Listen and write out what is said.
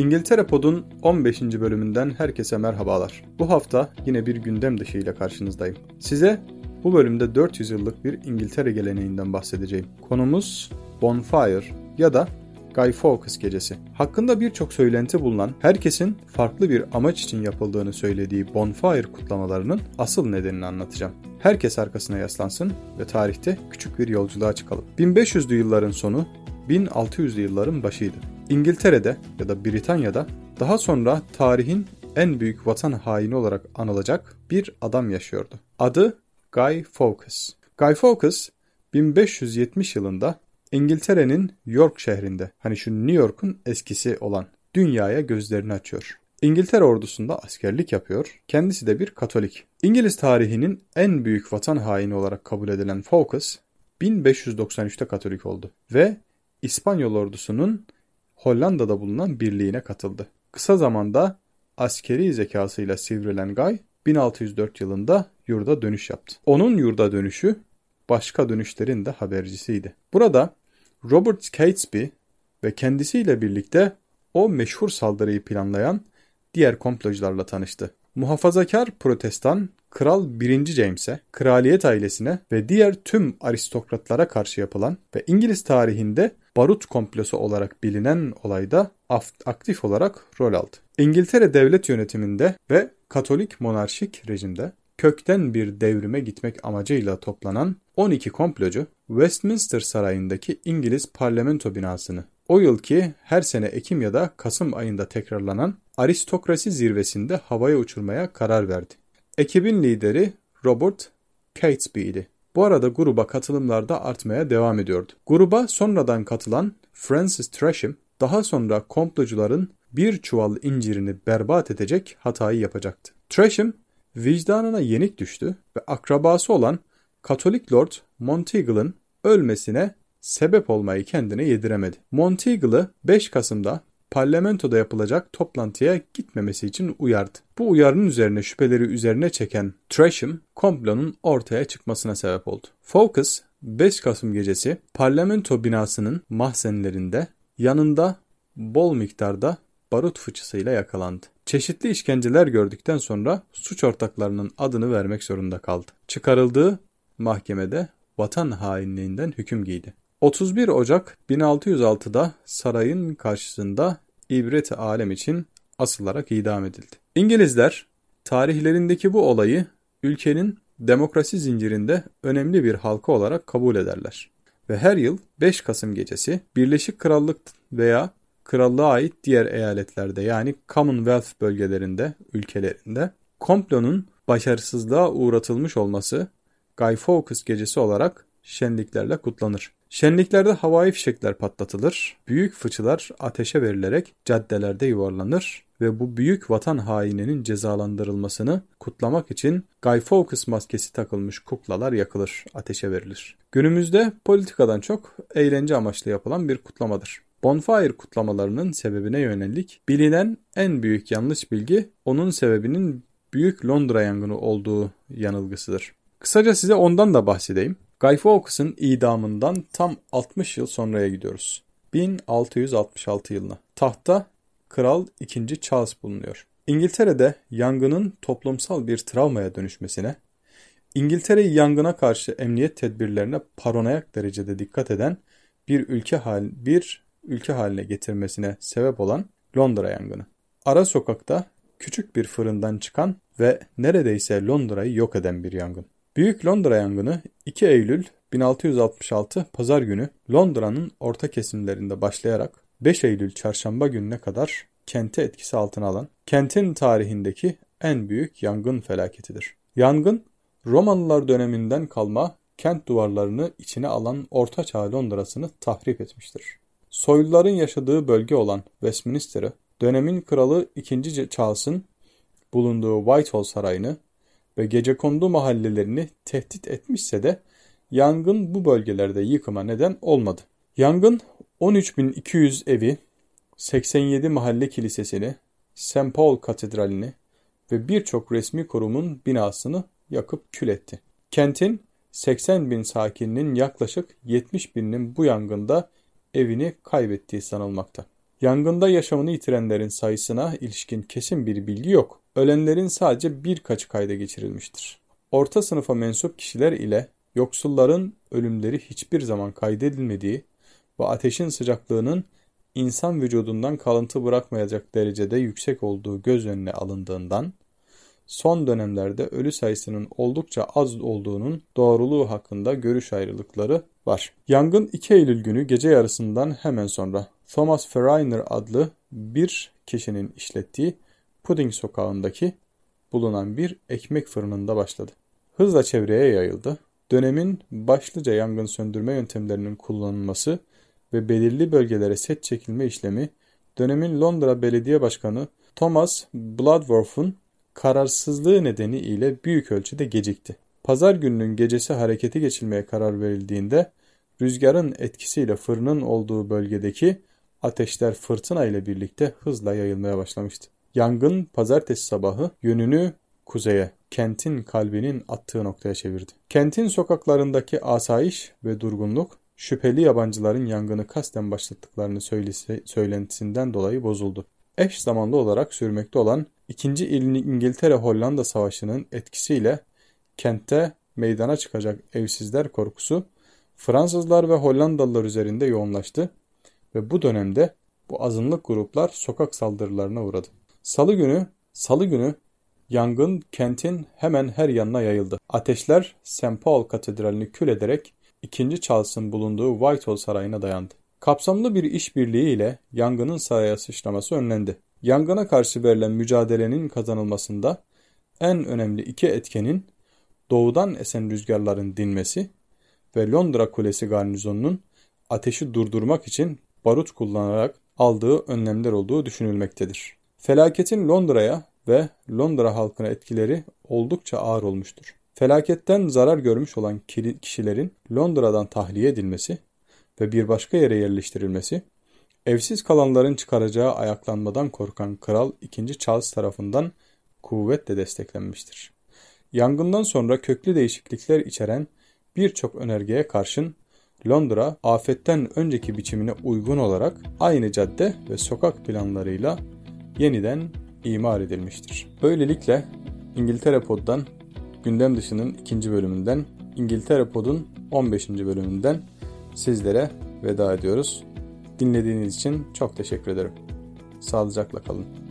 İngiltere Pod'un 15. bölümünden herkese merhabalar. Bu hafta yine bir gündem dışı ile karşınızdayım. Size bu bölümde 400 yıllık bir İngiltere geleneğinden bahsedeceğim. Konumuz Bonfire ya da Guy Fawkes gecesi. Hakkında birçok söylenti bulunan, herkesin farklı bir amaç için yapıldığını söylediği Bonfire kutlamalarının asıl nedenini anlatacağım. Herkes arkasına yaslansın ve tarihte küçük bir yolculuğa çıkalım. 1500'lü yılların sonu, 1600'lü yılların başıydı. İngiltere'de ya da Britanya'da daha sonra tarihin en büyük vatan haini olarak anılacak bir adam yaşıyordu. Adı Guy Fawkes. Guy Fawkes 1570 yılında İngiltere'nin York şehrinde hani şu New York'un eskisi olan dünyaya gözlerini açıyor. İngiltere ordusunda askerlik yapıyor. Kendisi de bir Katolik. İngiliz tarihinin en büyük vatan haini olarak kabul edilen Fawkes 1593'te Katolik oldu ve İspanyol ordusunun Hollanda'da bulunan birliğine katıldı. Kısa zamanda askeri zekasıyla sivrilen Guy 1604 yılında yurda dönüş yaptı. Onun yurda dönüşü başka dönüşlerin de habercisiydi. Burada Robert Catesby ve kendisiyle birlikte o meşhur saldırıyı planlayan diğer komplocularla tanıştı. Muhafazakar protestan Kral 1. James'e, kraliyet ailesine ve diğer tüm aristokratlara karşı yapılan ve İngiliz tarihinde barut komplosu olarak bilinen olayda aktif olarak rol aldı. İngiltere devlet yönetiminde ve Katolik monarşik rejimde kökten bir devrime gitmek amacıyla toplanan 12 komplocu Westminster Sarayı'ndaki İngiliz parlamento binasını o yılki her sene Ekim ya da Kasım ayında tekrarlanan aristokrasi zirvesinde havaya uçurmaya karar verdi. Ekibin lideri Robert Catesby idi. Bu arada gruba katılımlarda artmaya devam ediyordu. Gruba sonradan katılan Francis Tresham daha sonra komplocuların bir çuval incirini berbat edecek hatayı yapacaktı. Tresham vicdanına yenik düştü ve akrabası olan Katolik Lord Monteagle'ın ölmesine sebep olmayı kendine yediremedi. Monteagle'ı 5 Kasım'da parlamentoda yapılacak toplantıya gitmemesi için uyardı. Bu uyarının üzerine şüpheleri üzerine çeken Tresham komplonun ortaya çıkmasına sebep oldu. Focus 5 Kasım gecesi parlamento binasının mahzenlerinde yanında bol miktarda barut fıçısıyla yakalandı. Çeşitli işkenceler gördükten sonra suç ortaklarının adını vermek zorunda kaldı. Çıkarıldığı mahkemede vatan hainliğinden hüküm giydi. 31 Ocak 1606'da sarayın karşısında ibret alem için asılarak idam edildi. İngilizler tarihlerindeki bu olayı ülkenin demokrasi zincirinde önemli bir halka olarak kabul ederler. Ve her yıl 5 Kasım gecesi Birleşik Krallık veya krallığa ait diğer eyaletlerde yani Commonwealth bölgelerinde, ülkelerinde komplonun başarısızlığa uğratılmış olması Guy Fawkes gecesi olarak şenliklerle kutlanır. Şenliklerde havai fişekler patlatılır, büyük fıçılar ateşe verilerek caddelerde yuvarlanır ve bu büyük vatan haininin cezalandırılmasını kutlamak için Guy Fawkes maskesi takılmış kuklalar yakılır, ateşe verilir. Günümüzde politikadan çok eğlence amaçlı yapılan bir kutlamadır. Bonfire kutlamalarının sebebine yönelik bilinen en büyük yanlış bilgi onun sebebinin Büyük Londra yangını olduğu yanılgısıdır. Kısaca size ondan da bahsedeyim. Guy Fawkes'ın idamından tam 60 yıl sonraya gidiyoruz. 1666 yılına. Tahta Kral 2. Charles bulunuyor. İngiltere'de yangının toplumsal bir travmaya dönüşmesine, İngiltere'yi yangına karşı emniyet tedbirlerine paranoyak derecede dikkat eden bir ülke hal bir ülke haline getirmesine sebep olan Londra yangını. Ara sokakta küçük bir fırından çıkan ve neredeyse Londra'yı yok eden bir yangın. Büyük Londra yangını 2 Eylül 1666 Pazar günü Londra'nın orta kesimlerinde başlayarak 5 Eylül Çarşamba gününe kadar kenti etkisi altına alan, kentin tarihindeki en büyük yangın felaketidir. Yangın, Romalılar döneminden kalma kent duvarlarını içine alan Orta Çağ Londra'sını tahrip etmiştir. Soyluların yaşadığı bölge olan Westminster'ı, dönemin kralı 2. Charles'ın bulunduğu Whitehall Sarayı'nı ve gecekondu mahallelerini tehdit etmişse de yangın bu bölgelerde yıkıma neden olmadı. Yangın 13.200 evi, 87 mahalle kilisesini, St. Paul Katedrali'ni ve birçok resmi kurumun binasını yakıp kül etti. Kentin 80 bin sakininin yaklaşık 70 bininin bu yangında evini kaybettiği sanılmakta. Yangında yaşamını yitirenlerin sayısına ilişkin kesin bir bilgi yok. Ölenlerin sadece birkaçı kayda geçirilmiştir. Orta sınıfa mensup kişiler ile yoksulların ölümleri hiçbir zaman kaydedilmediği ve ateşin sıcaklığının insan vücudundan kalıntı bırakmayacak derecede yüksek olduğu göz önüne alındığından son dönemlerde ölü sayısının oldukça az olduğunun doğruluğu hakkında görüş ayrılıkları var. Yangın 2 Eylül günü gece yarısından hemen sonra Thomas Ferriner adlı bir kişinin işlettiği Pudding sokağındaki bulunan bir ekmek fırınında başladı. Hızla çevreye yayıldı. Dönemin başlıca yangın söndürme yöntemlerinin kullanılması ve belirli bölgelere set çekilme işlemi dönemin Londra Belediye Başkanı Thomas Bloodworth'un kararsızlığı nedeniyle büyük ölçüde gecikti. Pazar gününün gecesi harekete geçilmeye karar verildiğinde rüzgarın etkisiyle fırının olduğu bölgedeki ateşler fırtına ile birlikte hızla yayılmaya başlamıştı. Yangın pazartesi sabahı yönünü kuzeye, kentin kalbinin attığı noktaya çevirdi. Kentin sokaklarındaki asayiş ve durgunluk şüpheli yabancıların yangını kasten başlattıklarını söylese, söylentisinden dolayı bozuldu. Eş zamanlı olarak sürmekte olan 2. İngiltere-Hollanda Savaşı'nın etkisiyle kentte meydana çıkacak evsizler korkusu Fransızlar ve Hollandalılar üzerinde yoğunlaştı ve bu dönemde bu azınlık gruplar sokak saldırılarına uğradı. Salı günü, Salı günü yangın kentin hemen her yanına yayıldı. Ateşler St. Paul Katedrali'ni kül ederek 2. Charles'ın bulunduğu Whitehall Sarayı'na dayandı. Kapsamlı bir işbirliği ile yangının saraya sıçraması önlendi. Yangına karşı verilen mücadelenin kazanılmasında en önemli iki etkenin doğudan esen rüzgarların dinmesi ve Londra Kulesi garnizonunun ateşi durdurmak için barut kullanarak aldığı önlemler olduğu düşünülmektedir. Felaketin Londra'ya ve Londra halkına etkileri oldukça ağır olmuştur. Felaketten zarar görmüş olan kişilerin Londra'dan tahliye edilmesi ve bir başka yere yerleştirilmesi, evsiz kalanların çıkaracağı ayaklanmadan korkan Kral II. Charles tarafından kuvvetle desteklenmiştir. Yangından sonra köklü değişiklikler içeren birçok önergeye karşın Londra afetten önceki biçimine uygun olarak aynı cadde ve sokak planlarıyla yeniden imar edilmiştir. Böylelikle İngiltere Pod'dan gündem dışının ikinci bölümünden İngiltere Pod'un 15. bölümünden sizlere veda ediyoruz. Dinlediğiniz için çok teşekkür ederim. Sağlıcakla kalın.